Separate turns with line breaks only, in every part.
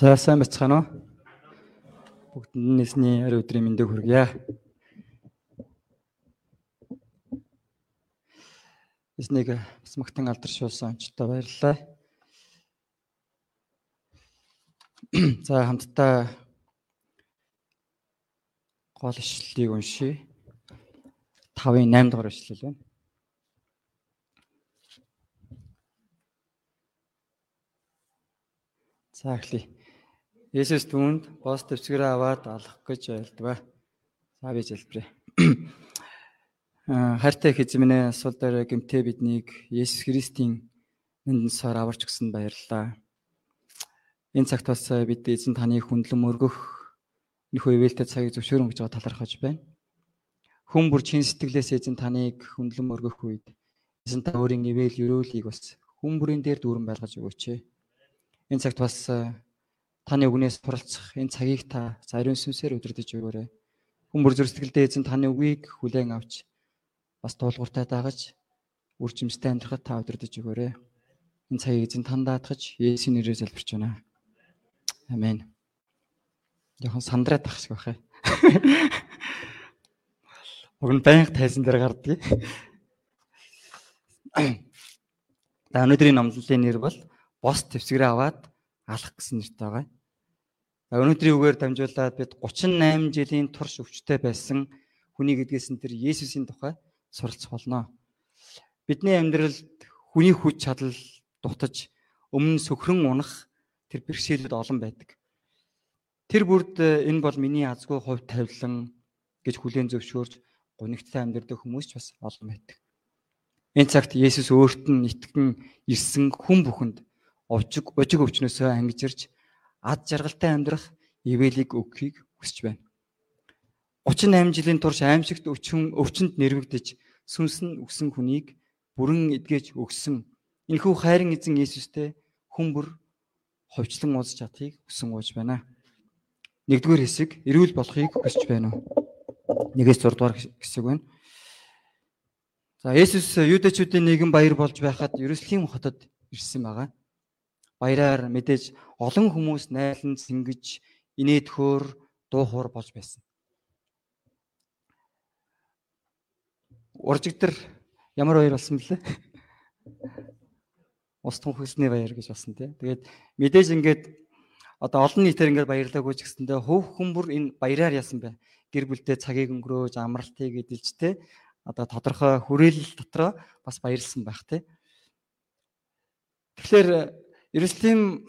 За сайн бацгаана уу? Бүгдэнд нэсний ари өдрийн мэндийг хүргье. Эснийг бас магтан алдаршуулсан онцтой баярлалаа. За хамтдаа гол ишлэлийг уншия. 5-ын 8 дугаар ишлэл байна. За эхлэе. Есүс түүнд бос төвсгэрээ аваад алах гэж айлдваа. За би залбирая. Хайртай хэзмэнэ асуул дээр гэмтээ биднийг Есүс Христийн нэнэн сар аварч өгсөн баярлалаа. Энэ цагт бас бид эзэн таны хүндлэн мөргөх нөхөө ивэлтэй цагийг зөвшөөрөн гэж талархаж байна. Хүн бүр чин сэтгэлээс эзэн таныг хүндлэн мөргөх үед эзэн та өөрийн ивэл өрөөлийг бас хүн бүрийн дээр дүүрэн байлгаж өгөөч. Энэ цагт бас таны үгнээс суралцах энэ цагийг та зариун сүнсээр удирдах өгөөрэй. Хүмүүр зөрсдгэлдээ эзэн таны үгийг хүлээн авч бас туулгууртай дагаж үржимстэй амьдрахад та удирдах өгөөрэй. Энэ цагийг эзэн танд даатгаж Есүсийн нэрээр залбирч байна. Амен. Яхан сандраад тах шиг бахаа. Уг нь байнга тайзан дээр гардгийг. За өнөөдрийн номлолын нэр бол бос төвсгэрээ аваад алах гэсэн нэртэй байгаа. Өнөөдрийн үгээр дамжуулаад бид 38 жилийн турш өвчтөй байсан хүний гэдгээс нь тэр Есүсийн тухай суралцах болно. Бидний амьдралд хүний хүч чадал дутаж өмнө сөхрөн унах тэр бэрхшээлүүд олон байдаг. Тэр бүрд энэ бол миний азгүй хувь тавилан гэж хүлээн зөвшөөрж гунигтай амьдардаг хүмүүс ч бас олон байдаг. Энэ цагт Есүс өөрт нь итгэн ирсэн хүн бүхэнд овжиг ожиг өвчнөөсөө ангижирч ад жаргалтай амьдрах ивэлийг өгөхийг хүсэж байна. 38 жилийн турш аимшигт өвчин өвчнөд нэрвэгдэж сүнс нь өгсөн хүнийг бүрэн эдгэж өгсөн энэхүү хайрын эзэн Иесустэй хүн бүр ховчлон уулзч чадахыг хүсэн ууж байна. Нэгдүгээр хэсэг эрүүл болохыг хүсэж байна уу? Нэгээс 6 дугаар хэсэг байна. За Есүс юудэчүүдийн нэгэн баяр болж байхад Ерөслим хотод ирсэн байгаа баяраар мэдээж олон хүмүүс найлан сэнгэж инээдхөөр дуухуур болж байсан. Уржигдэр ямар баяр болсон бэлээ? Ус тунхагласны баяр гэж болсон тий. Тэгээд мэдээж ингээд одоо олон нийтээр ингээд баярлаагүй ч гэсэндээ хөв хүмүүр энэ баяраар яасан бэ? Гэр бүлдээ цагийг өнгөрөөж амралтыг эдэлж тий. Одоо тодорхой хүрээлэл дотроо бас баярлсан байх тий. Тэгэхээр Иерусалим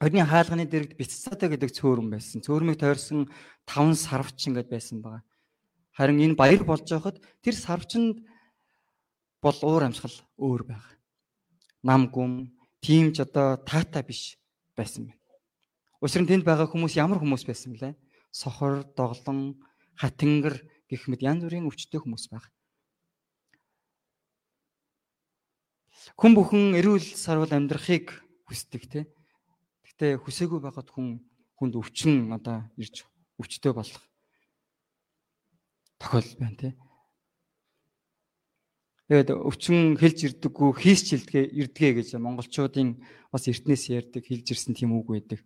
Орны хаалганы дэрэгд Биццаатай гэдэг цөөрөн байсан. Цөөрмийг тойрсон 5 сарвч ингээд байсан байгаа. Харин энэ баяр болж байхад тэр сарвчанд бол уур амьсгал өөр байгаа. Нам гүм, тийм ч одоо таата биш байсан байна. Учир нь тэнд байгаа хүмүүс ямар хүмүүс байсан блэ? Сохор, доглон, хатингар гэх мэт янз бүрийн өвчтөе хүмүүс байна. Хүн бүхэн эрүүл сарвал амьдрахыг хүсдэг те. Гэтэ хүсээгүй байгаад хүн хүнд өвчин одоо ирж өвчтөй болох тохиолдол байна те. Тэгээд өвчин хэлж ирдэггүй хийсч илдгээ ирдгээ гэж монголчуудын бас эртнээс ярьдаг хэлж ирсэн тийм үг байдаг.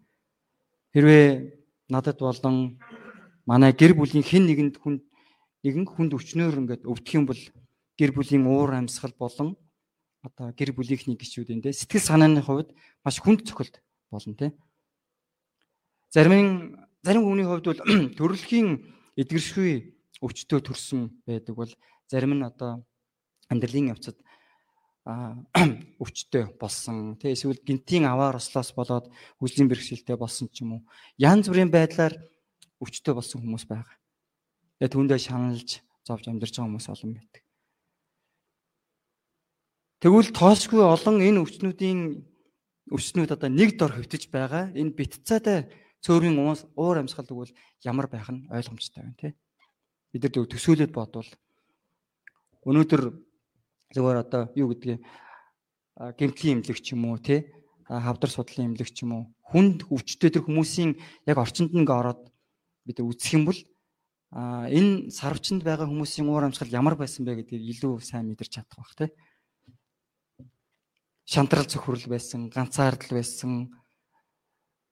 Хэрвээ надад болон манай гэр бүлийн хэн нэгэнд хүнд нэгэн хүнд өвчнөөр ингээд өвдөх юм бол гэр бүлийн уур амьсгал болон одоо гэр бүлийнхний гişүүдийн те сэтгэл санааны хувьд маш хүнд цохилт болно те. Зарим зарим хүний хувьд бол төрөлхийн эдгэршгүй өвчтөө төрсөн байдаг бол зарим нь одоо амьдралын явцад өвчтөй болсон тий эсвэл гинтийн аваар ослоос болоод хүслийн бэрхшээлтэй болсон ч юм уу янз бүрийн байдлаар өвчтөй болсон хүмүүс байгаа. Тэгээ түүндээ шаналж зовж амьдарч байгаа хүмүүс олон байдаг. Тэгвэл тоосгүй олон энэ өвчнүүдийн өвчнүүд одоо нэг дор хөвтөж байгаа. Энэ битцаатай цөөрийн уур амьсгал тэгвэл ямар байх нь ойлгомжтой байна тий. Бид нар төсөөлөд бодвол өнөөдөр зөвөр одоо юу гэдгийг гэмтлийн имлэг ч юм уу тий хавдар судлалын имлэг ч юм уу хүнд өвчтөй тэр хүмүүсийн яг орчинд нь ороод бид үзэх юм бол энэ сарвчанд байгаа хүмүүсийн уур амьсгал ямар байсан бэ гэдгийг илүү сайн мэдэрч чадах бах тий шантрал цөхрөл байсан, ганцаардал байсан.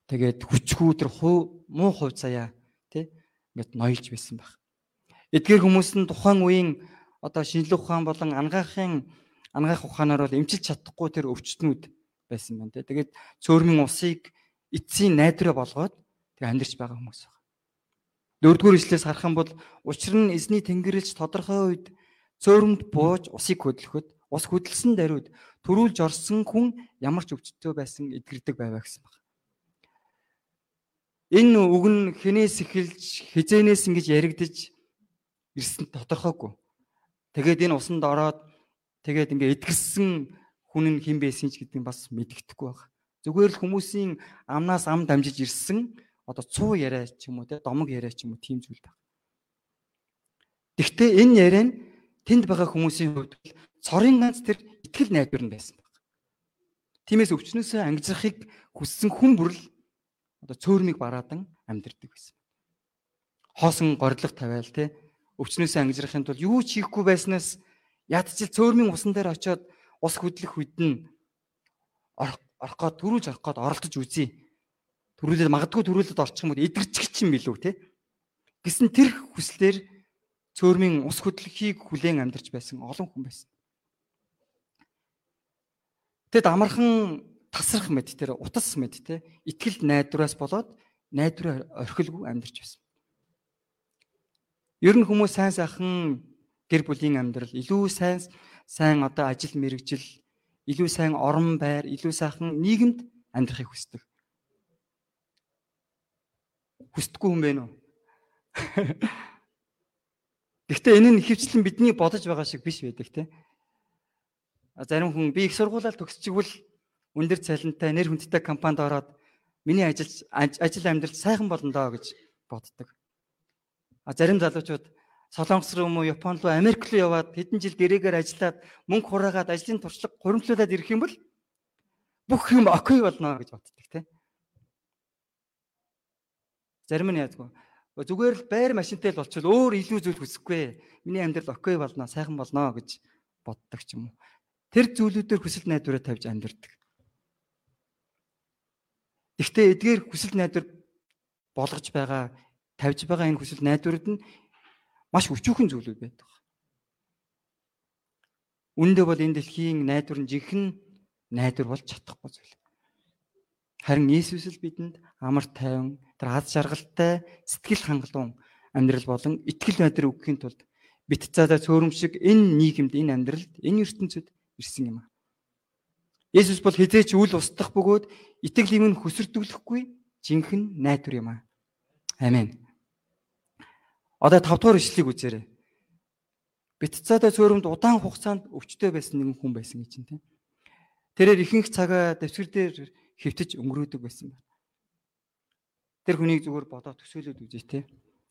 Тэгээд хүчгүй тэр муу хувь заяа тий ингээд ноёлж байсан баг. Эдгээр хүмүүс нь тухайн үеийн одоо шинжлэх ухаан болон ангаахын ангаах ухаанаар бол эмчилж чадахгүй тэр өвчтнүүд байсан байна тий. Тэгээд цөөрмийн усыг эцсийн найдраа болгоод тэг амьдарч байгаа хүмүүс байна. Дөрөвдүгээр ишлээс харах юм бол учир нь эзний тэнгэрлэгч тодорхой үед цөөрөмд бууж усыг хөдлөхөд ус хөдөлсөн даруйд төрүүлж орсон хүн ямар ч өвчтөй байсан эдгэрдэг байваа гэсэн байна. Энэ үг нь хинээс эхэлж хизээнээс ингэж яригдж ирсэн тодорхойгүй. Тэгээд энэ усанд ороод тэгээд ингээ эдгэрсэн хүн нь хэн байсан ч гэдэг нь бас мэддэхгүй байна. Зүгээр л хүмүүсийн амнаас ам дамжиж ирсэн одоо цуу яриа ч юм уу те домог яриа ч юм уу тийм зүйл байна. Гэхдээ энэ яриа нь тэнд байгаа хүмүүсийн хувьд цорын ганц тэр итгэл найдвар нь байсан баг. Тиймээс өвчнөөсөө ангижрахыг хүссэн хүн бүрл одоо цөөрмийг бараадан амьдэрдэг байсан. Хоосон горилго тавиал те өвчнөөсөө ангижрахын тулд юу ч хийхгүй байснаас ядчил цөөрмийн усан дээр очиод ус хөдлөх үед нь орох гоо төрүүлж орох гоод оролдож үзье. Төрүүлээд магадгүй төрүүлээд орчих юм бол эдгэрчих чинь билүү те. Гэсэн тэр хүслээр цөөрмийн ус хөдлөхийг хүлээн амьдарч байсан олон хүн байсан. Тэгэд амархан тасрах мэд тэр утас мэд те итгэл найдвараас болоод найдвар орхилгүй амьдарч байсан. Ер нь хүмүүс сайн сайхан гэр бүлийн амьдрал илүү сайн сайн одоо ажил мэрэгжил илүү сайн орон байр, илүү сайхан нийгэмд амьдрахыг хүсдэг. Хүсдэггүй хүн бэ нөө? Гэхдээ энэ нь ихэвчлэн бидний бодож байгаа шиг биш байдаг те. Зарим хүн би их сургуулаад төгсчихвэл өндөр цалинтай нэр хүндтэй компанид ороод миний ажил ажил амьдрал сайхан болно доо гэж боддог. А зарим залуучууд Солонгос руу муу Японд руу Америк руу яваад хэдэн жил гэрээгээр ажиллаад мөнгө хураагаад ажлын туршлага хуримтлуулаад ирэх юм бол бүх юм окей болно гэж боддог тийм. Зарим нь яадгүй. Зүгээр л байр машинтай л болчихвол өөр илүү зүйл хүсэхгүй. Миний амьдрал окей болно, сайхан болно гэж боддог ч юм уу. Тэр зүйлүүдээр хүсэл найдвараа тавьж амьдэрдэг. Гэхдээ эдгээр хүсэл найдвар болгож байгаа, тавьж байгаа энэ хүсэл найдварууд нь маш өчүүхэн зүйлүүд байдаг. Үүндээ бол энэ дэлхийн найдвар нь жинхэнэ найдвар болж чадахгүй зүйл. Харин Иесус л бидэнд амар тайван, тэр аз жаргалтай, сэтгэл хангалуун амьдрал болон итгэл найдар өгөхийн тулд бит цаадаа цөөрөм шиг энэ нийгэмд, энэ амьдралд, энэ ертөнцид ирсэн юм а. Иесус бол хизээч үл устдах бөгөөд итгэл юм хөсөрдөглөхгүй жинхэнэ найдвар юм а. Амен. Одоо 5 дугаар ишлэгийг үзээрэй. Битцаада цөөрөмд удаан хугацаанд өвчтөй байсан нэгэн хүн байсан гэж тийм. Тэрээр ихэнх цагаа дэвсгэр дээр хөвтөж өнгөрөөдөг байсан байна. Тэр хүнийг зүгээр бодоод төсөөлөд үзье те.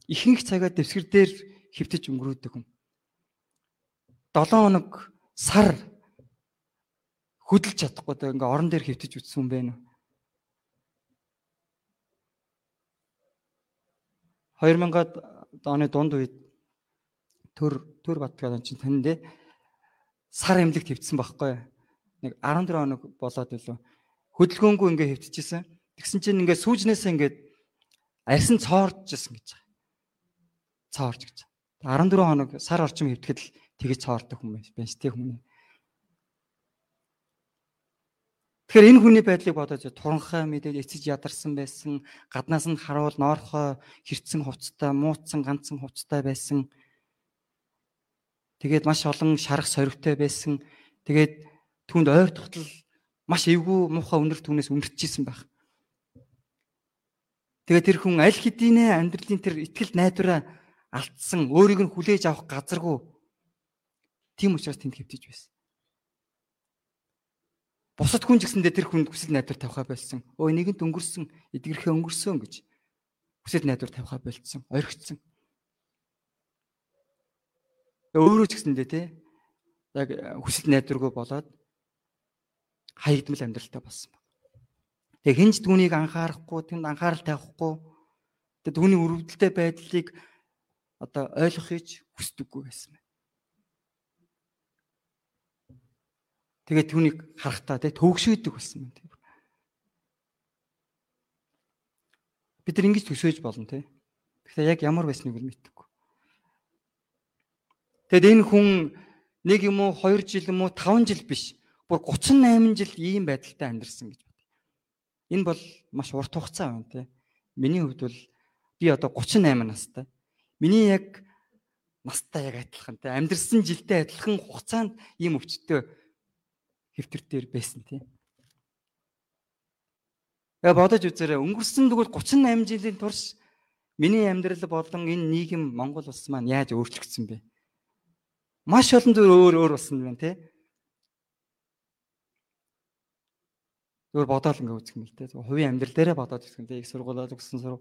Ихэнх цагаа дэвсгэр дээр хөвтөж өнгөрөөдөг хүн. 7 хоног сар хөдөлж чадахгүй даа ингээ орон дээр хөвтөж үтсэн юм байна уу? 2000-ад оны дунд үед төр төр батгаад чинь тэндээ сар эмнэлэг твцсэн байхгүй. Нэг 14 хоног болоод илүү хөдөлгөөнгүй ингээ хөвтчихсэн тэгсэн чинь ингээ сүүжнээсээ ингээ арьсан цооржсэн гэж байгаа. Цоорж гэж. 14 хоног сар орчим хөвтгэл тэгэж цоордог хүмүүс байна шүү дээ хүмүүс Тэгэхээр энэ хүний байдлыг бодож туранхай мэдээд эцэж ядарсан байсан, гаднаас нь харуул ноорхой хэрцэн хувцтай, мууцсан ганцхан хувцтай байсан. Тэгээд маш олон шарах сорвтой байсан. Тэгээд түүнд ойр тогтол маш эвгүй муухай өнөр түүнээс өнөрчихсэн байх. Тэгээд тэр хүн аль хэдийнэ амьдралын тэр ихтгэл найдвараа алдсан, өөрийг нь хүлээж авах газаргүй. Тийм учраас тэнд хэвтэж байсан. Бусад хүн гэсэндээ тэр хүнд хүсэл найдвар тавихаа болсон. Өө нэгэнт өнгөрсөн, эдгэрхээ өнгөрсөн гэж хүсэл найдвар тавихаа болцсон, орхицсан. Өөрөө ч гэсэндээ те яг хүсэл найдваргүй болоод хаягдмал амьдралтай болсон байна. Тэгээ хинч түүнийг анхаарахгүй, тэнд анхаарал тавихгүй, тэгээ түүний өрөвдөлтэй байдлыг одоо ойлгохыг хүсдэггүй байсан байна. Тэгээд түүнийг харахтаа тий төгшөөдөг болсон юм тийм. Бид нар ингэж төсөөж болно те. Гэхдээ яг ямар байсныг бол мэдтэггүй. Тэгэд энэ хүн нэг юм уу 2 жил юм уу 5 жил биш. Бүр 38 жил ийм байдалтай амьдэрсэн гэж бод. Энэ бол маш урт хугацаа байна те. Миний хувьд бол би одоо 38 настай. Миний яг настай яг адилхан те. Амьдэрсэн жилдээ адилхан хугацаанд ийм өвчтөй хэвтэр дээр байсан те. Яг бодож үзээрэй. Өнгөрсөн тэгвэл 38 жилийн турш миний амьдрал болон энэ нийгэм Монгол улс маань яаж өөрчлөгдсөн бэ? Маш олон зүйл өөр өөр болсон байна тий. Зүгээр бодоол ингээ үзэх юм л тий. Хувийн амьдрал дээрээ бодоод үзэх юм тий. Их сургуулаад өгсөн сурав.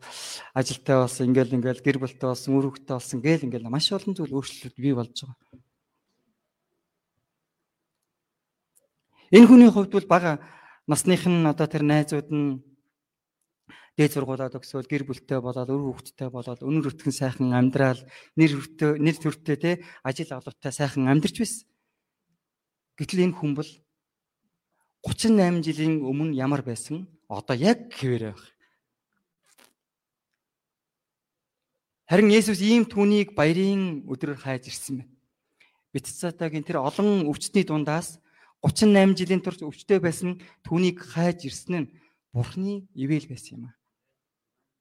Ажилтай болсон, ингээл ингээл гэр бүлтэй болсон, үр хөвгтэй болсон гээл ингээл маш олон зүйл өөрчлөлт бий болж байгаа. Энэ хүний хувьд бол бага насных нь одоо тэр найзууд нь дээд сургуулаад өгсөөл гэр бүлтэй болоод өр хүүхдтэй болоод өнөр өтгөн сайхан амьдрал нэр хүртээ нэр төртөө те ажил олонтой сайхан амьдарч байсан. Гэтэл энэ хүн бол 38 жилийн өмнө ямар байсан одоо яг хэвээрээ байна. Харин Есүс ийм түүнийг баярын өдрөөр хайж ирсэн байна. Биццатагийн тэр олон өвчтний дундаас 38 жилийн турш өвчтөй байсан түүнийг хайж ирсэн нь Бурхны ивэл байсан юм а.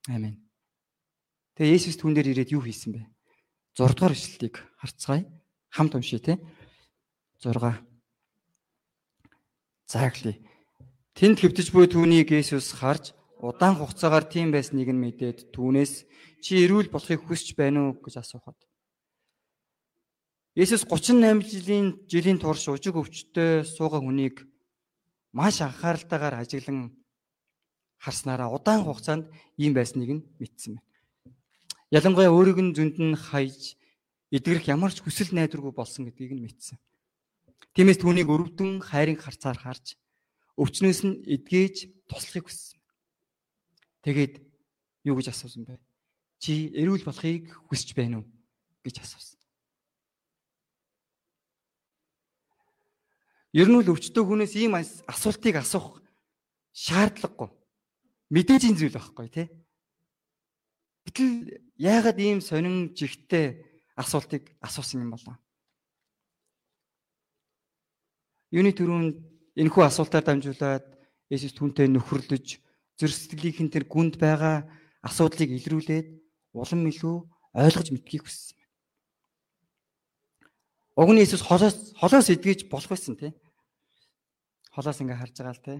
Амен. Тэгээ Есүс түн дээр ирээд юу хийсэн бэ? 6 дугаар ишлэлийг харцгаая. Хамт уншия те. 6. Зааглая. Тэнд хэвтэж буй түүнийг Есүс харж удаан хугацаагаар тийм байсныг нь мэдээд түүнээс чи эрүүл болохыг хүсэж байна уу гэж асуухад. Есүс 38 жилийн жилийн турш ужиг өвчтөй суугаа хүнийг маш анхааралтайгаар ажиглан харснараа удаан хугацаанд ийм байсныг нь мэдсэн байна. Ялангуяа өөрийг нь зөнд нь хайж эдгэрэх ямар ч хүсэл найдваргүй болсон гэдгийг нь мэдсэн. Тиймээс түүнийг өрөвдөн хайрын харцаар харж өвчнөөс нь эдгээж туслахыг хүссэн. Тэгээд юу гэж асуусан бэ? Чи эрүүл болохыг хүсэж байна уу гэж асуусан. Ер нь л өвчтөе хүнээс ийм асуултыг асуух шаардлагагүй мэдээж энэ зүйл байхгүй тий. Гэтэл яагаад ийм сонин жигтэй асуултыг асуусан юм болоо? Юуны төрөнд энэхүү асуултаар дамжуулаад Есүс түнтэй нөхөрлөж сэтгэлийн тэр гүнд байгаа асуудлыг илрүүлээд улам илүү ойлгож мэдхийг хүссэн. Уг нь Есүс холоос холоос эдгэж болох байсан тий. Холоос ингээ харж байгаа л тий.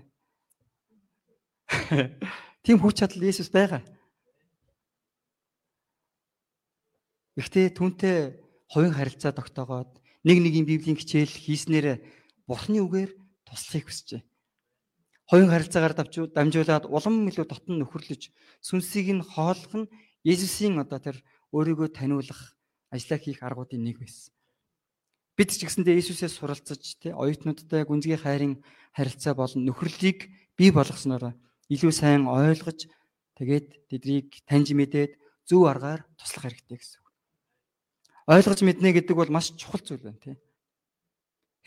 Тийм хүч чадал Есүс байгаа. Гэхдээ түүнтэй хувийн харилцаа тогтоогоод нэг нэгийн библийн хичээл хийснээр Бурхны үгээр туслахыг хүсжээ. Хувийн харилцаагаар дамжуулаад улам илүү дотн нөхөрлөж сүнсийг нь хооллох нь Есүсийн одоо тэр өөрийгөө таниулах ажлаа хийх аргуудын нэг байсан. Бид ч гэсэндээ Есүсээс суралцаж тий оюутнуудтай гүнзгий хайрын харилцаа болон нөхөрлөлийг бий болгосноор илүү сайн ойлгож тэгээд тэднийг таньж мэдээд зөв аргаар туслах хэрэгтэй гэсэн үг. Ойлгож мэднэ гэдэг бол маш чухал зүйл байна тий.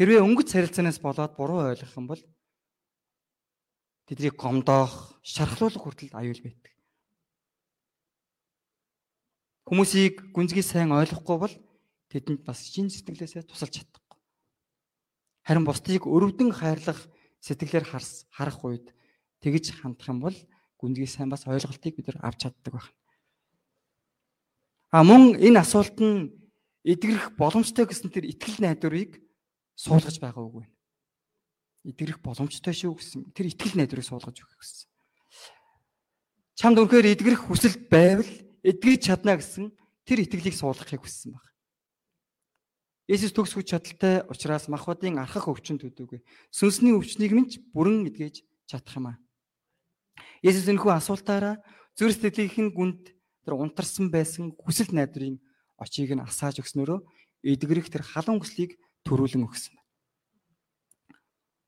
Хэрвээ өнгөц харилцаанаас болоод буруу ойлгох юм бол тэднийг гомдоох, шархлуулах хүртэл аюул байдаг. Хүмүүсийг гүнзгий сайн ойлгохгүй бол тэдэнд бас шин сэтгэлээсээ тусалж чадахгүй. Харин бусдыг өрөвдөн хайрлах сэтгэлээр харах үед тэгж хандах юм бол гүнзгий сайн бас ойлголтыг бид нар авч чаддаг байна. А мөн энэ асуулт нь эдгэрэх боломжтой гэсэн тэр итгэл найдварыг суулгаж байгаа үг байна. Эдгэрэх боломжтой шүү гэсэн тэр итгэл найдварыг суулгаж өгөх гэсэн. Чамд үнэхээр эдгэрэх хүсэл байвал эдгэж чадна гэсэн тэр итгэлийг суулгахыг хүссэн баг. Есүс төгс хүч чадалтай учраас махбодын архах өвчин төдөөгүй. Сүнсний өвчнийг минь бүрэн эдгэж чадах юм аа. Есүс энэхүү асуултаараа зүрх сэтгэлийнх нь гүнд тэр унтарсан байсан хүсэл найдварын очийг нь асааж өгснөөрөө эдгэрэх тэр халуун хүслийг төрүүлэн өгсөн.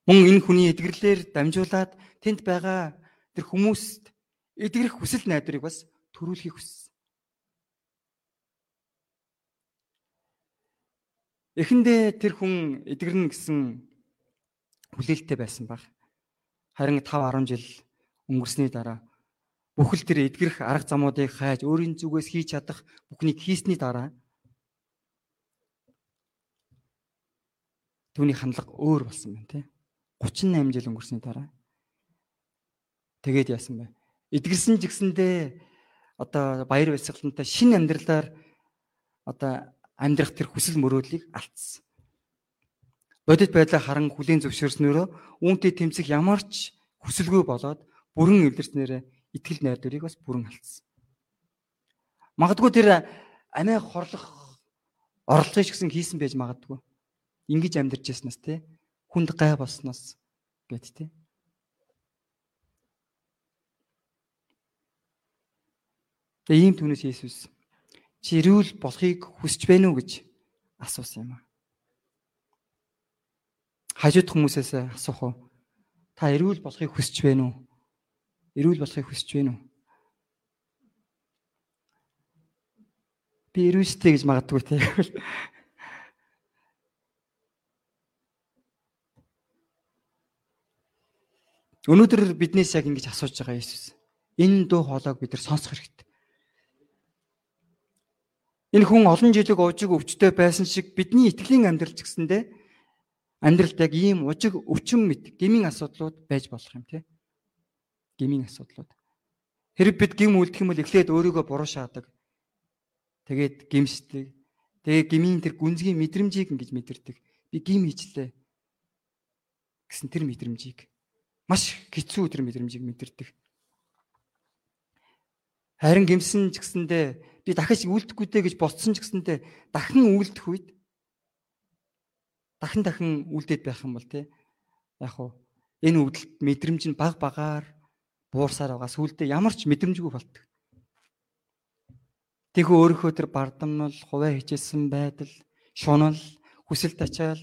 Мөн энэ хүний эдгэрлэлээр дамжуулаад тэнд байгаа тэр хүмүүст эдгэрэх хүсэл найдварыг бас төрүүлэхийг хүссэн. Эхэндээ тэр хүн эдгэрнэ гэсэн хүлээлттэй байсан баг. Харин 5 10 жил өнгөрсний дараа бүхэл тэр эдгэрэх арга замуудыг хайж өөрийн зүгээс хийж чадах бүхнийг хийсний дараа түүний хандлага өөр болсон байна тий. 38 жил өнгөрсний дараа тэгээд яасан бэ? Эдгэрсэн ч гэсэндээ одоо баяр баясгалантай шин амьдралаар одоо амьдрах тэр хүсэл мөрөөдлийг алдсан. Бодит байдлаа харан хүлийн зөвшөөрснөөрөө үүнтэй тэмцэх ямар ч хүсэлгүй болоод бүрэн эвдэрснээрээ итгэл найдварыг бас бүрэн алдсан. Магадгүй тэр амиа хорлох орлогыг ч гэсэн хийсэн байж магадгүй. Ингиж амьдарч яснаас те хүнд гай болсноос гэд те. Тэгээ ийм түнэс Есүс чи ирүүл болохыг хүсэж байна уу гэж асуусан юм аа. Хажууд хүмүүсээс асуух уу? Та ирүүл болохыг хүсэж байна уу? эрүүл болохыг хүсэж байна уу? Би эрүүстэй гэж магадгүй те. Өнөөдөр биднээс яг ингэж асууж байгаа Иесус. Энэ дуу хоолойг бид нар сонсох хэрэгтэй. Энэ хүн олон жилиг ужиг өвчтөй байсан шиг бидний итгэлийн амьдрал ч гэсэндэ амьдралд яг ийм ужиг өвчин мэд гмийн асуудлууд байж болох юм те гмийн асуудлууд. Хэрэг бид гим үлдэх юм бол эхлээд өөрийгөө буруу шаадаг. Тэгээд гимшдэг. Тэгээ гмийн тэр гүнзгий мэдрэмжийг ингэж мэдэрдэг. Би гим хийчлээ гэсэн тэр мэдрэмжийг маш хэцүү тэр мэдрэмжийг мэдэрдэг. Харин гимсэн ч гэсэндээ би дахиж үлдэхгүй дээ гэж бодсон ч гэсэндээ дахин үлдэх үед дахин дахин үлдээд байх юм бол тий яг уу энэ өвдөлт мэдрэмж нь баг багаар буурсаар байгаа. Сүулдэ ямар ч мэдрэмжгүй болдог. Тэгэхүү өөрийнхөө тэр бардамнал, хуваа хичээсэн байдал, шунал, хүсэл тачаал,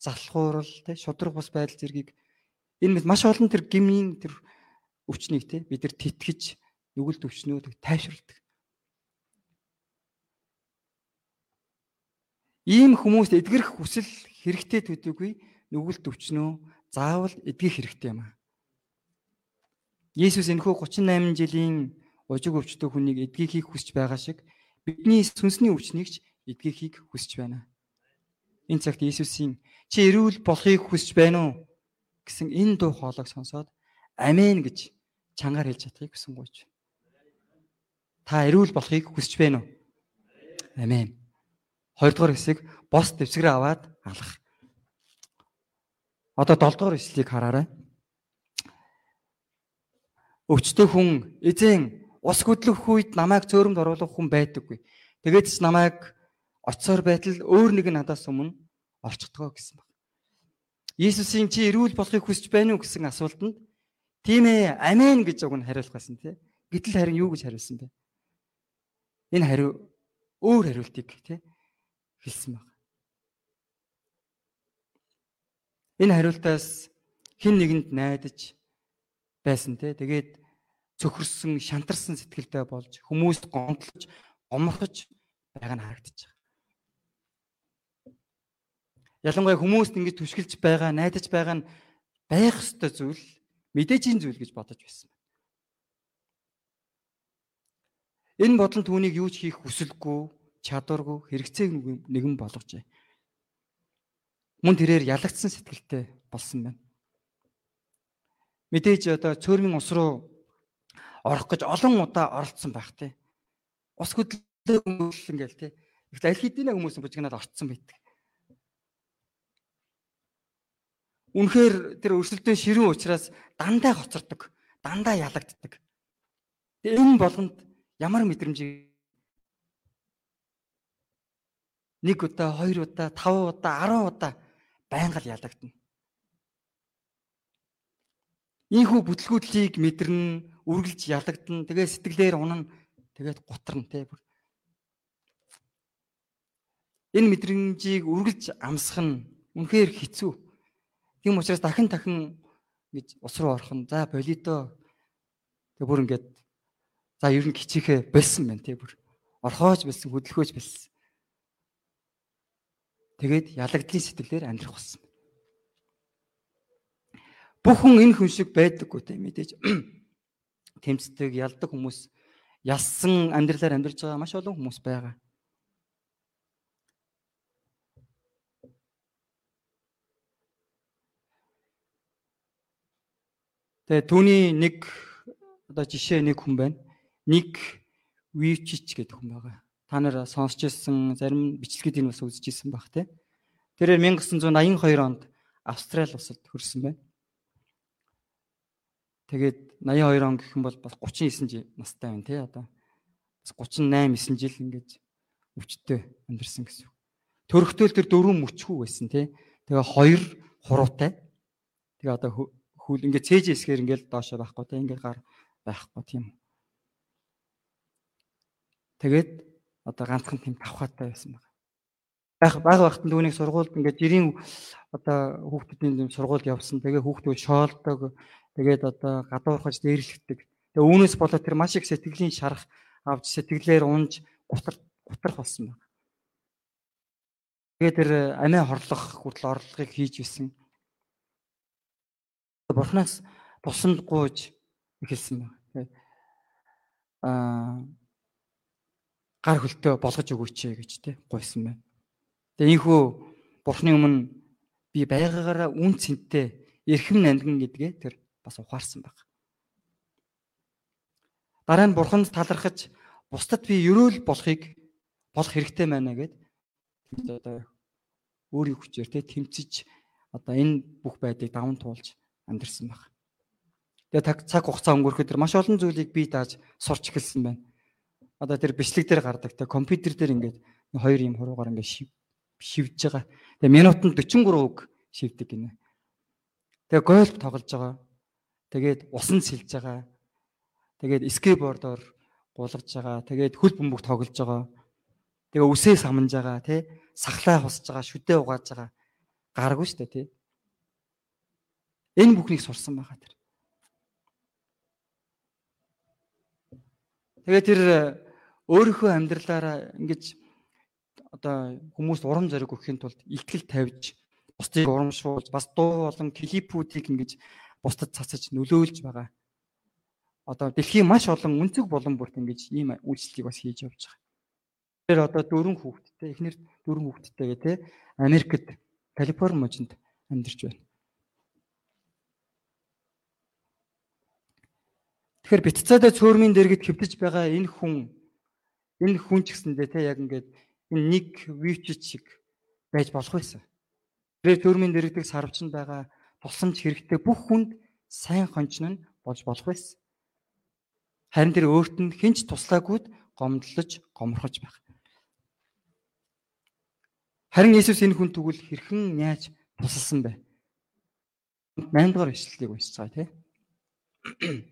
залхуурал, тэ шудраг бус байдал зэргийг энэ маш олон тэр гмийн тэр өвчнийг тэ бид нар тэтгэж нүгэлт өвчнөө тайвширладаг. Ийм хүмүүст эдгэрэх хүсэл хэрэгтэй төдийгүй нүгэлт өвчнөө заавал эдгэх хэрэгтэй юм аа. Есүс энэхүү 38 жилийн ужиг өвчтөе хүнийг эдгийхийг хүсэж байгаа шиг бидний сүнсний өвчнийг ч эдгийхийг хүсэж байна. Энэ цагт Есүсийн чи эрүүл болохыг хүсэж байна уу гэсэн энэ дуу хоолойг сонсоод амен гэж чангаар хэлж чадахыг хүсэнгуйч. Та эрүүл болохыг хүсэж байна уу? Амен. Хоёрдугаар хэсэг бос дэвсгэрээ аваад алах. Одоо 7 дугаар эслийг хараарай өвчтөе хүн эзэн ус хөдлөх үед намайг цөөрөмд оруулах хүн байдаггүй. Тэгээд ч намайг оцсоор байтал өөр нэг надаас өмнө орчихдгоо гэсэн баг. Иесусийн чи эрүүл болохыг хүсэж байна уу гэсэн асуултанд тийм ээ амен гэж уг нь хариулах байсан тий. Гэтэл харин юу гэж хариулсан бэ? Энэ хариу өөр хариултыг тий хэлсэн баг. Энэ хариултаас хин нэгэнд найдаж байсан те. Тэгээд цөхөрсөн, шантарсан сэтгэлтэй болж хүмүүст гомдлож, гоморхож байгаа нь харагдаж байгаа. Ялангуяа хүмүүст ингэж түшгэлж байгаа, найдаж байгаа нь байх ёстой зүйл, мэдээжийн зүйл гэж бодож байсан. Энэ бодол түүнийг юу ч хийх хүсэлгүй, чадваргүй, хэрэгцээг нэгэн болгожээ. Мөн тэрээр ялагдсан сэтгэлтэй болсон байна. Мэдээж одоо цөөрмийн ус руу орох гэж олон удаа оролцсон байх тий. Ус хөдлөө хүмүүс ингээл тий. Ихт аль хэдийн хүмүүс бужигнаад орцсон байдаг. Үнэхээр тэр өрсөлдөөн ширүүн учраас дандаа хоцордог, дандаа ялагддаг. Энэ болгонд ямар мэдрэмжийг нэг удаа, хоёр удаа, таван удаа, арван удаа байнга л ялагдана. Ийхүү бүтлгүүдлийг мэдэрнэ, үргэлж ялагдана. Тэгээ сэтгэлээр унана. Тэгээд гутрна те. Энэ мэдрэмжийг үргэлж амсах нь үнэхээр хэцүү. Тийм учраас дахин дахин гэж ус руу орох нь за болидо. Тэгээ бүр ингээд за ер нь кичээхэ болсон байна те бүр. Орхоож болсон, хөдөлгөөж болсон. Тэгээд ялагдлын сэтгэлээр амьдрах болсон. Бүх хүн энэ хүн шиг байдаггүй те мэдээж. тэмцдэг, ялдаг хүмүүс ялсан амьдралаар амьдарч байгаа маш олон хүмүүс байгаа. Тэгээ түүний нэг одоо жишээ нэг хүн байна. Нэг Вивчич гэдэг хүн байгаа. Та нар сонсч ирсэн зарим бичлэгийг бас үзэж ирсэн баг те. Тэрээр 1982 онд Австрали улсад төрсэн байна. Тэгээд 82 он гэх юм бол бас 39 настай байна тий одоо. Бас 38 9 жил ингэж өвчтөй амьдэрсэн гэсэн. Төрөхтөл тэр дөрвөн мөчхүү байсан тий. Тэгээ хоёр хуруутай. Тэгээ одоо хөл ингээд цээж эсгээр ингээд доошоо байхгүй те ингээд гар байхгүй тийм. Тэгээд одоо ганцхан тийм тавхаатай байсан байна. Яг баг багтан түүнийг сургуульд ингээд жирийн одоо хүүхдүүдийн тийм сургуульд явсан. Тэгээ хүүхдүүд шоолдог. Тэгээд одоо гадуурхаж дээрлэгдэг. Тэгээ үүнээс болоод тэр маш их сэтгэлийн шарах авч сэтгэлээр унж гутар гутрах болсон байна. Тэгээд тэр амиа хорлох хүртэл орлогыг хийж исэн бурхнаас тусанд гуйж эхэлсэн байна. Аа гар хөлтөө болгож өгөөч гэж те гуйсан байна. Тэгээ ийхүү бурхны өмнө би байгаагаараа үн цэнтэй эрхэм нандган гэдгээ тэр бас ухаарсан баг. Дараа нь бурханд талархаж бусдад би ерөөл болохыг болох хэрэгтэй байна гэд одоо өөрийн хүчээр те тэмцэж одоо энэ бүх байдлыг даван туулж амьдэрсэн баг. Тэгээ цаг хугацаа өнгөрөхөд тэр маш олон зүйлийг бие дааж сурч эхэлсэн байна. Одоо тэр бичлэг дээр гардаг те компьютер дээр ингээд хоёр юм хуруугаар ингээд шивж байгаа. Тэгээ минутанд 43 үг шивдэг гинэ. Тэгээ гольф тоглож байгаа. Тэгээд усан сэлж байгаа. Тэгээд скейтбордоор гулгаж байгаа. Тэгээд хөл бөмбөг тоглож байгаа. Тэгээ үсээ самнаж байгаа тий. Сахлаа хусж байгаа, шүдээ угааж байгаа. Гаргүй шүү дээ тий. Энэ бүхнийг сурсан байгаа тэр. Тэгээ тэр өөрийнхөө амьдралаараа ингэж одоо хүмүүст урам зориг өгөхийн тулд ихтгэл тавьж бусдыг урамшуулж бас дуу болон клипүүдийг ингэж бусдад цацаж нөлөөлж байгаа. Одоо дэлхийн маш олон өнцөг болон бүрт ингэж ийм үйлчлэлийг бас хийж явж байгаа. Тэр одоо дөрвөн хүүхэдтэй эхнэр дөрвөн хүүхэдтэйгээ те Америкт Калифорни мужинд амьдарч байна. Тэгэхээр битцаадаа цөөрмийн дэргэд хэвтэж байгаа энэ хүн энэ хүн ч гэсэндээ те яг ингээд энэ нэг вичч шиг байж болох байсан. Тэр цөөрмийн дэргэдэг сарвчин байгаа тусламж хэрэгтэй бүх хүнд сайн хончин нь болж болох байсан. Харин тэр өөрт нь хинч туслаагүйд гомдлож гомрохож байх. Харин Иесус энэ хүн тэгвэл хэрхэн яаж тусалсан бэ? 8 дугаар ишлэлийг уншиж байгаа тийм.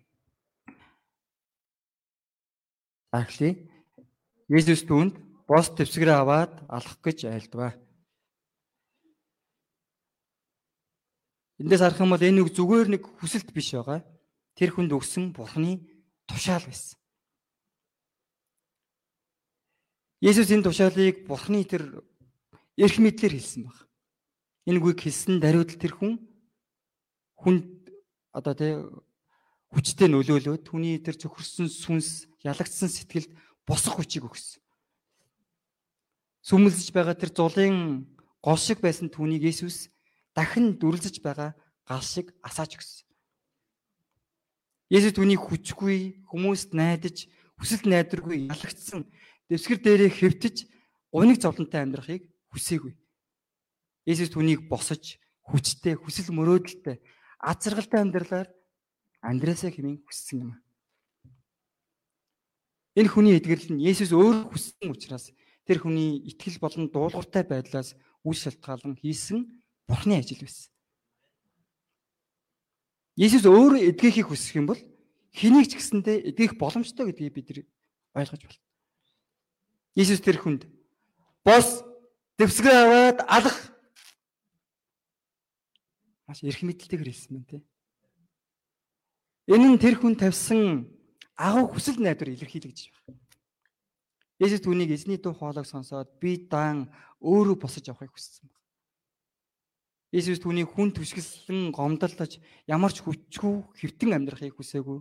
Ахлий Есүс түүнд бос төвсгэрээ аваад алах гэж айлдваа. Эндээс харах юм бол энэ үг зүгээр нэг хүсэлт биш байгаа. Тэр хүнд өгсөн Бурхны тушаал байсан. Есүс энэ тушаалыг Бурхны тэр эрх мэдлэр хэлсэн баг. Энэ үгийг хэлсэн даруйдл тэр хүн хүнд одоо тий хүчтэй нөлөөлөөд түүний тэр зөвхөрсөн сүнс ялагдсан сэтгэлд босох хүчийг өгсөн. Сүмэлзэж байгаа тэр зулын гол шиг байсан түүнийг Есүс дахин дүрлэж байгаа гал шиг асааж өгсөн. Есүс түүнийг хүчгүй хүмүүст найдаж хүсэл найдваргүй ялагдсан дэвсгэр дээрээ хэвтэж гуниг зовлонтой амьдрахыг хүсээгүй. Есүс түүнийг босож хүчтэй, хүсэл мөрөөдөлтэй, аз жаргалтай амьдралаар Андреасаа хэмээн хүссэн юм. Энэ хүний эдгэрэл нь Есүс өөр хүссэн учраас тэр хүний итгэл болон дуулууртай байдлаас үл шалтгаалan хийсэн Бурхны ажил байсан. Есүс өөр эдгэхийг хүсэх юм бол хэнийг ч гэсэндээ эдгэх боломжтой гэдгийг бид ойлгож байна. Есүс тэр хүнд бос дэвсгэр аваад алах маш эрх мэдэлтэйгээр хэлсэн байна тий. Энэ нь тэр хүн тавьсан агуу хүсэл найдвар илэрхийлэгдэж байна. Есүс түүнийг эзний дуу хоолойг сонсоод би даан өөрөө босож явахыг хүссэн байна. Есүс түүнийг хүн түшгэлсэн гомдолдож ямар ч хүчгүй хэвтэн амьдрахыг хүсээгүй.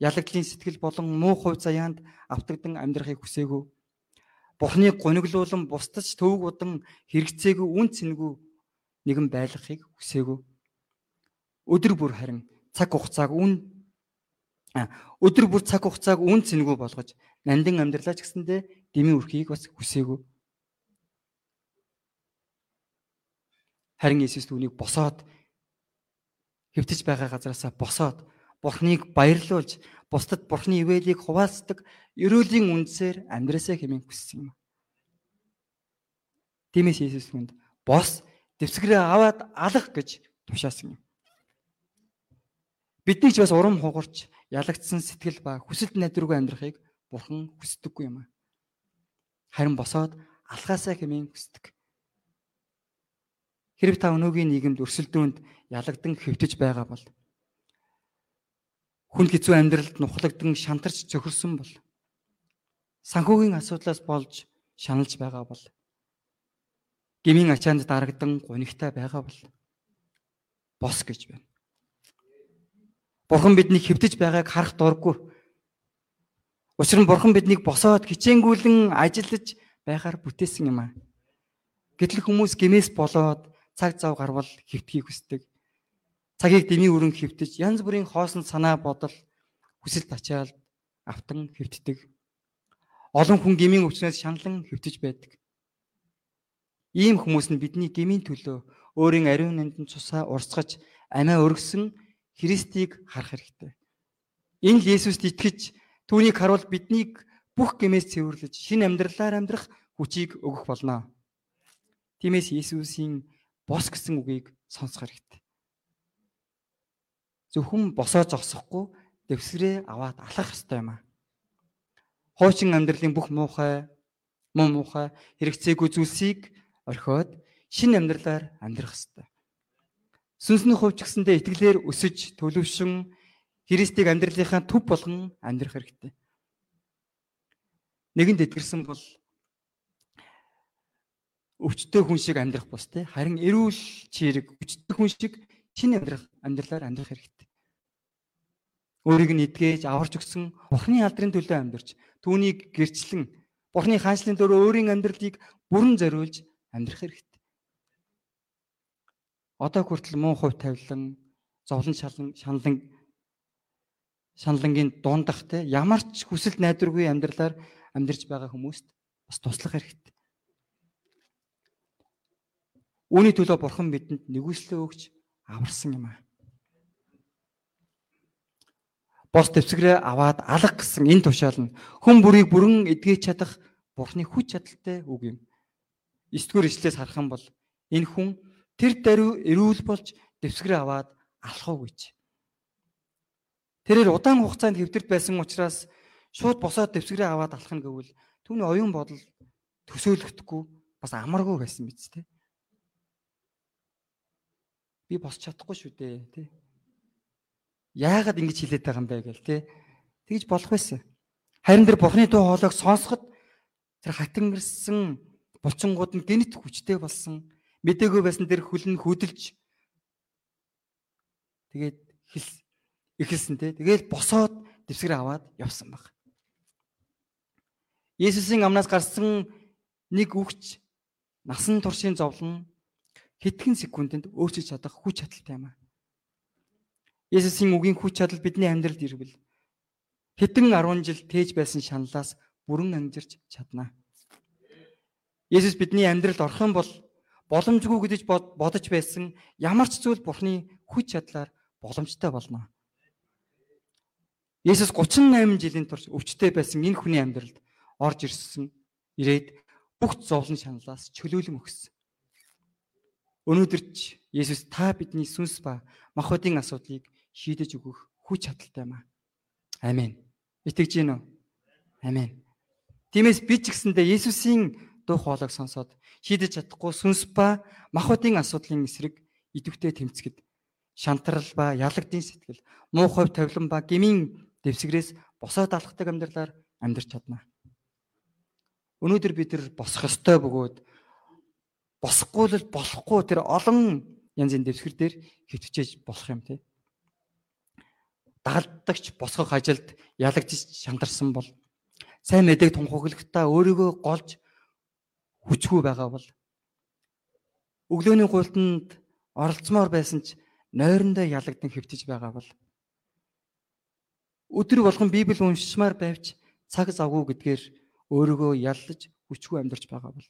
ялагдлын сэтгэл болон муу хувь заяанд автагдан амьдрахыг хүсээгүй. Бурхныг гониглуулан бусдад төвөг удан хэрэгцээгүй үн цэнгүй нэгэн байлгахыг хүсээгүй. Өдөр бүр харин цаг хугацааг үн өдөр бүр цаг хугацааг үн цэнгүй болгож нандин амьдралаа ч гэсэндэ дэмий үрхийг бас хүсээгүй. Харин Иесус түүнийг босоод хэвтэж байгаа газараасаа босоод Бурхныг баярлуулж бусдад Бурхны ивэлийг хуваалцдаг ерөөлийн үндсээр амьдрасаа хэмээн хүссэн юм. Тиймээс Иесус хүнд бос дэвсгэрээ аваад алах гэж тушаасан юм. Бидний ч бас урам хугарч ялагдсан сэтгэл ба хүсэлт найдваргүй амьдрахыг Бурхан хүсдэггүй юм аа. Харин босоод алхаасаа хэмээн хүсдэг. Хэрэг та өнөөгийн нийгэмд өрсөлдөөнд ялагдан хэвтэж байгаа бол хүн хэцүү амьдралд нухлагдан шантарч зөхөрсөн бол санхүүгийн асуудлаас болж шаналж байгаа бол гмийн ачаанд дарагдан гунигтай байгаа бол бос гэж байна. Бурхан биднийг хэвтэж байгааг харах дурггүй. Учир нь Бурхан биднийг босоод хичээнгүүлэн ажиллаж байгаар бүтээсэн юм аа. Гэтэл хүмүүс гмээс болоод цаг зав гарвал хэвтгийг хүсдэг цагийг дэмий өрөн хөвтөж янз бүрийн хоосон санаа бодол хүсэлт ачаал автан хөвтдөг. Олон хүн гмийн өвчнөөс шаналн хөвтөж байдаг. Ийм хүмүүс нь бидний гмийн төлөө өөрийн ариун нандин цусаа урсгаж амиа өргөсөн Христийг харах хэрэгтэй. Энэ л Есүст итгэж түүнийг харуул биднийг бүх гмээс цэвэрлэж шинэ амьдралаар амьдрах хүчийг өгөх болно. Тиймээс Есүсийн бос гэсэн үгийг сонсох хэрэгтэй зөвхөн босоо зогсохгүй дэвсгэрээ аваад алах хэрэгтэй юм аа. Хуучин амьдралын бүх муухай, муу муухай хэрэгцээгүй зүйлсийг орхиод шинэ амьдралаар амьдрах хэрэгтэй. Сүнсний хувьч гэсэндээ итгэлээр өсөж төлөвшин Христийг амьдралынхаа төв болгон амьдрах хэрэгтэй. Нэгэнд итгэрсэн бол өвчтөе хүн шиг амьдрах бус те харин эрүүл чирэг өвчтөе хүн шиг шинэ амьдрах амьдралаар амьдрах хэрэгтэй. Өөрийг нь эдгээж аварч өгсөн Бурхны алдрын төлөө амьдарч түүнийг гэрчлэн Бурхны хаанчлалын дөрөв өөрийн амьдралыг бүрэн зориулж амьдрах хэрэгтэй. Одоо хүртэл муу хувь тавилан, зовлон шалан шаналн шаналнгийн дундах те ямар ч хүсэл найдваргүй амьдралаар амьдарч байгаа хүмүүст бас туслах хэрэгтэй. Үүний төлөө Бурхан бидэнд нэгүслээ өгч аварсан юм аа. Бос төвсгрээ аваад алах гэсэн энэ тушаал нь хүн бүрийг бүрэн эдгэж чадах Бурхны хүч чадалтай үг юм. 9 дугаар ишлээс харах юм бол энэ хүн тэр даруй эрүүл болж дэвсгэрээ аваад алах уу гэж. Тэрээр удаан хугацаанд хэвтэрд байсан учраас шууд босоод дэвсгэрээ аваад алах нь гэвэл түүний оюун бодол төсөөлөгдөхгүй бас амаргүй байсан биз дээ би босч чадахгүй шүү дээ тий. Яагаад ингэж хилээд байгаа юм бэ гэл тий. Тэгж болох байсан. Харин тэр Бурхны дуу хоолойг сонсоход тэр хатангирсан булчингууд нь гинт хүчтэй болсон. Мэдээгүй байсан тэр хөлн хөдөлж тэгээд хэл эхэлсэн тий. Тэгээд босоод дэвсгэр аваад явсан баг. Есүсийн амнаас гарсан нэг үгч насан туршийн зовлон хэдхэн секундэд өөрчилж чадах хүч чадалтай юм аа. Есүсийн үгийн хүч чадал бидний амьдралд ирвэл хэдэн 10 жил тээж байсан шаналлаас бүрэн ангижирч чаднаа. Есүс бидний амьдралд орох юм бол боломжгүй гэж бодож байсан ямар ч зүйл Бурхны хүч чадлаар боломжтой болно. Есүс 38 жилийн турш өвчтөе байсан энэ хүний амьдралд орж ирсэн ирээд бүх зовлон шаналлаас чөлөөлөн өгсөн. Өнөөдөр ч Есүс та бидний сүнс ба махбодын асуудлыг шийдэж өгөх хүч чадалтай юм аа. Амен. Итгэж гин үү? Амен. Тиймээс би ч гэсэндээ Есүсийн дуу хоолойг сонсоод шийдэж чадахгүй сүнс ба махбодын асуудлын эсрэг идэвхтэй тэмцэхэд шантрал ба ялагдын сэтгэл, муу хувь тавилан ба гмийн дэвсгэрээс босоод алхдаг амьдралаар амьдарч чадна. Өнөөдөр бид тэр босох ёстой бөгөөд босхгүй л болохгүй тэр олон янзын дэвсгэр дээр хөвтөж болох юм тий. дагалдагч босгох ажилд ялагдж шантарсан бол сайн мэдээг тунхаглахдаа өөрийгөө голж хүчгүй байгаа бол өглөөний гуйлтанд оролцмоор байсан ч нойрондоо ялагдсан хэвтэж байгаа бол өдөр болгон Библи уншмаар байвч цаг завгүй гэдгээр өөрийгөө яллаж хүчгүй амьдарч байгаа бол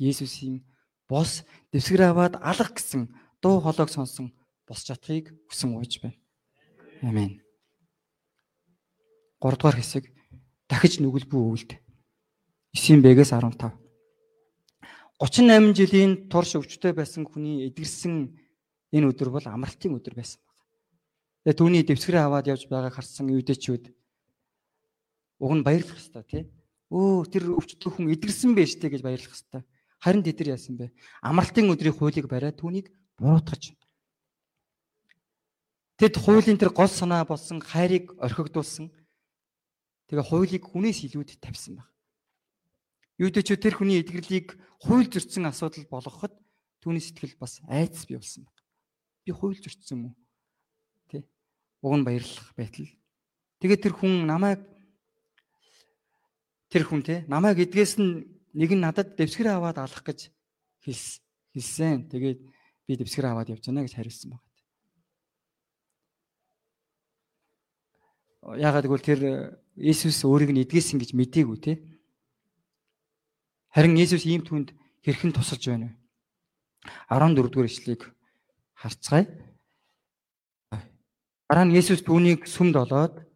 Есүсийн бос дэвсгэр аваад алах гэсэн дуу хоолойг сонсон бос чадхыг хүсэн ууж байна. Амен. 3 дугаар хэсэг дахиж нүгэлбүү өвөлд 9-бээс 15 38 жилийн турш өвчтөй байсан хүний эдгэрсэн энэ өдөр бол амралтын өдөр байсан баг. Тэгээ түүний дэвсгэрээ аваад явж байгааг харсан юудэчүүд уг нь баярлах хэвээр тий. Өө тэр өвчтөй хүн эдгэрсэн байж тээ гэж баярлах хэвээр. Харин тэд нар яасан бэ? Амралтын өдрийн хуулийг бариад түүнийг буруутгаж. Тэд хуулийн тэр гол санаа болсон хайрыг орхигдуулсан Тэгээ хуулийг хүнээс илүүд тавьсан баг. Юудэч тэр хүний эдгэрлийг хууль зөрчсөн асуудал болгоход түүний сэтгэл бас айдас бий болсон баг. Би хууль зөрчсөн мүү? Тэ. Уг нь баярлах байтал. Тэгээд тэр хүн намайг тэр хүн те намайг эдгээс нь нэг нь надад дэвсгэр аваад алах гэж хэлсэн. Тэгээд би дэвсгэр аваад явж байна гэж хариулсан баг. Яагаад гэвэл тэр Иесус өөрийг нь эдгээсэн гэж мдээгүй те. Харин Иесус ийм түнд хэрхэн тусалж байна вэ? 14 дугаар ишлэгийг харцгаая. Дараа нь Иесус түүнийг сүмд олоод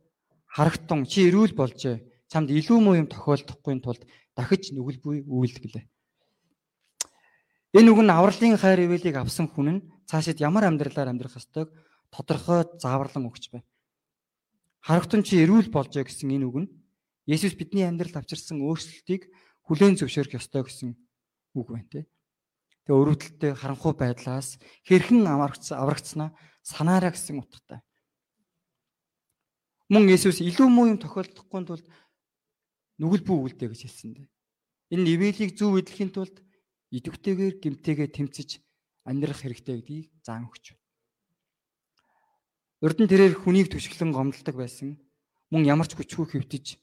харагтун чи эрүүл болжээ. Чамд илүү муу юм тохиолдохгүй тулд дахиж нүгэлгүй үйлдэглээ. Энэ үг нь авралын хайр ивэлийг авсан хүн нь цаашид ямар амьдралаар амьдрах ёстойг тодорхой зааварлан өгч байна. Харагтун чи эрүүл болжээ гэсэн энэ үг нь Есүс бидний амьдралд авчирсан өөрчлөлтийг хүлээн зөвшөөрөх ёстой гэсэн үг байна тий. Тэгээ өрөвдөлтөй харанхуй байдлаас хэрхэн аврагцсан аврагцснаа санаараа гэсэн утгатай. Мөн Есүс илүү муу юм тохиолдохгүй тулд нүгэл бүү үлдээ гэж хэлсэн дээ. Энэ нивэлийг зөв эдлэхийн тулд идэвхтэйгээр гимтэйгээ тэмцэж амьдрах хэрэгтэй гэдгийг заан өгч байна. Урд нь тэрээр хүнийг түшгэлэн гомдолдог байсан. Мөн ямар ч хүчгүй хөвтөж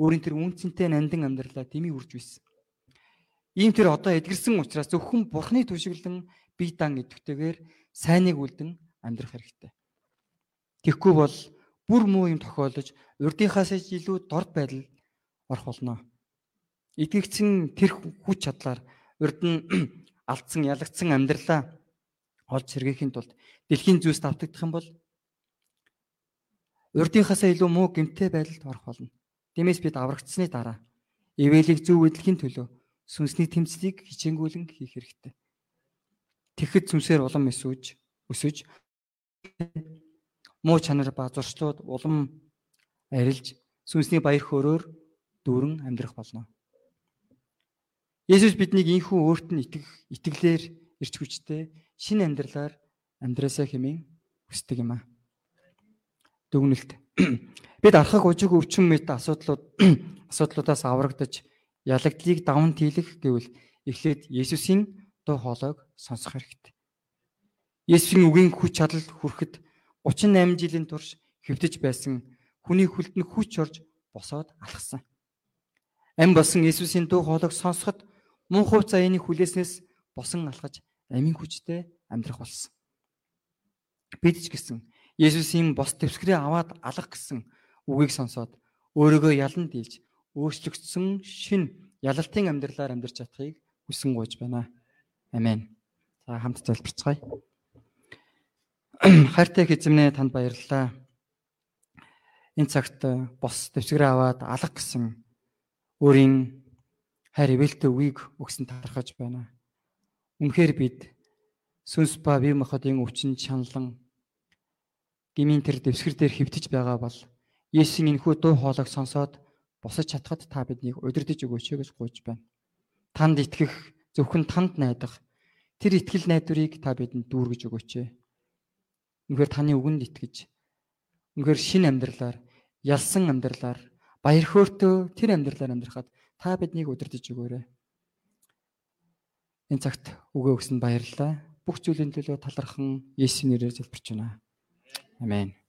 өөрийн тэр үнцэнтэй нандин амьдралаа дэмий үрж байсан. Ийм тэр одоо эдгэрсэн учраас зөвхөн бурхны түшгэлэн бие дан идэвхтэйгээр сайныг үлдэн амьдрах хэрэгтэй. Тэгэхгүй бол бүр муу юм тохиолдож урдынхаас илүү дорд байдал орох болно. Итгэгдсэн тэр хүч чадлаар урд нь алдсан ялагдсан амьдралаа олж сэргээхийн тулд дэлхийн зүйлс давтагдах юм бол урдынхаасаа илүү муу гэмтэй байдалд орох болно. Тиймээс бид аврагдсны дараа ивэлийг зөв эдлэхийн төлөө сүнсний тэмцлийг хичээнгүйлэн хийх хэрэгтэй. Тэгэхэд сүнсээр улам өсөж өсөж муу чанар ба зуршлууд улам арилж сүнсний баяр хөөрөөр дүүрэн амьдрах болно. Есүс биднийг инхүү өөрт нь итгэх итгэлээр ирч хүчтэй шинэ амьдралаар амьдраасаа хэмээн хүсдэг юм аа дүгнэлт. Бид архаг ужиг өвчин мэт асуудлууд асуудлуудаас аврагдаж ялагдлыг даван тийлэх гэвэл эхлээд Есүсийн дуу хоолойг сонсох хэрэгтэй. Есүсийн үгийн хүч чадал хүрэхэд 38 жилийн турш хэвдэж байсан хүний хүлд нь хүч орж босоод алхсан. Ам болсон Есүсийн дуу хоолойг сонсоход мөн хувь заяаны хүлээснээс босон алхаж амийн хүчтэй амьдрах болсон. Бид ч гэсэн Есүсийн бос төвсгрээ аваад алах гэсэн үгийг сонсоод өөрийгөө ялан дийлж өөрчлөгдсөн шин ялалтын амьдралаар амьдарч чадахыг хүсэн гуйж байна. Амен. За хамт залбирцгаая. Хайртай эзэмнээ танд баярлалаа. Энэ цагт бос төвсгрээ аваад алах гэсэн өөрийн хайр ивэлтэй үгийг өгсөн талархаж байна. Үнэхээр бид сүнс ба бие махбодын өвчин чанлан гмийн тэр дэвсгэр дээр хөвтөж байгаа бол Есүсийн энэхүү дуу хоолойг сонсоод босож чадхад та биднийг удирдах өгөөч гэж гуйж байна. Танд итгэх зөвхөн танд найдах тэр итгэл найдварыг та бидэнд дүүргэж өгөөч. Үнэхээр таны үгэнд итгэж үнэхээр шин амьдралаар ялсан амьдралаар баяр хөөртөө тэр амьдралаар амьдрахад та биднийг удирдах өгөөрэй. Энэ цагт үгээ өгсөнд баярлалаа. Бүх зүйлийн төлөө талархан Есүсийн нэрээр залбирч байна. Амен.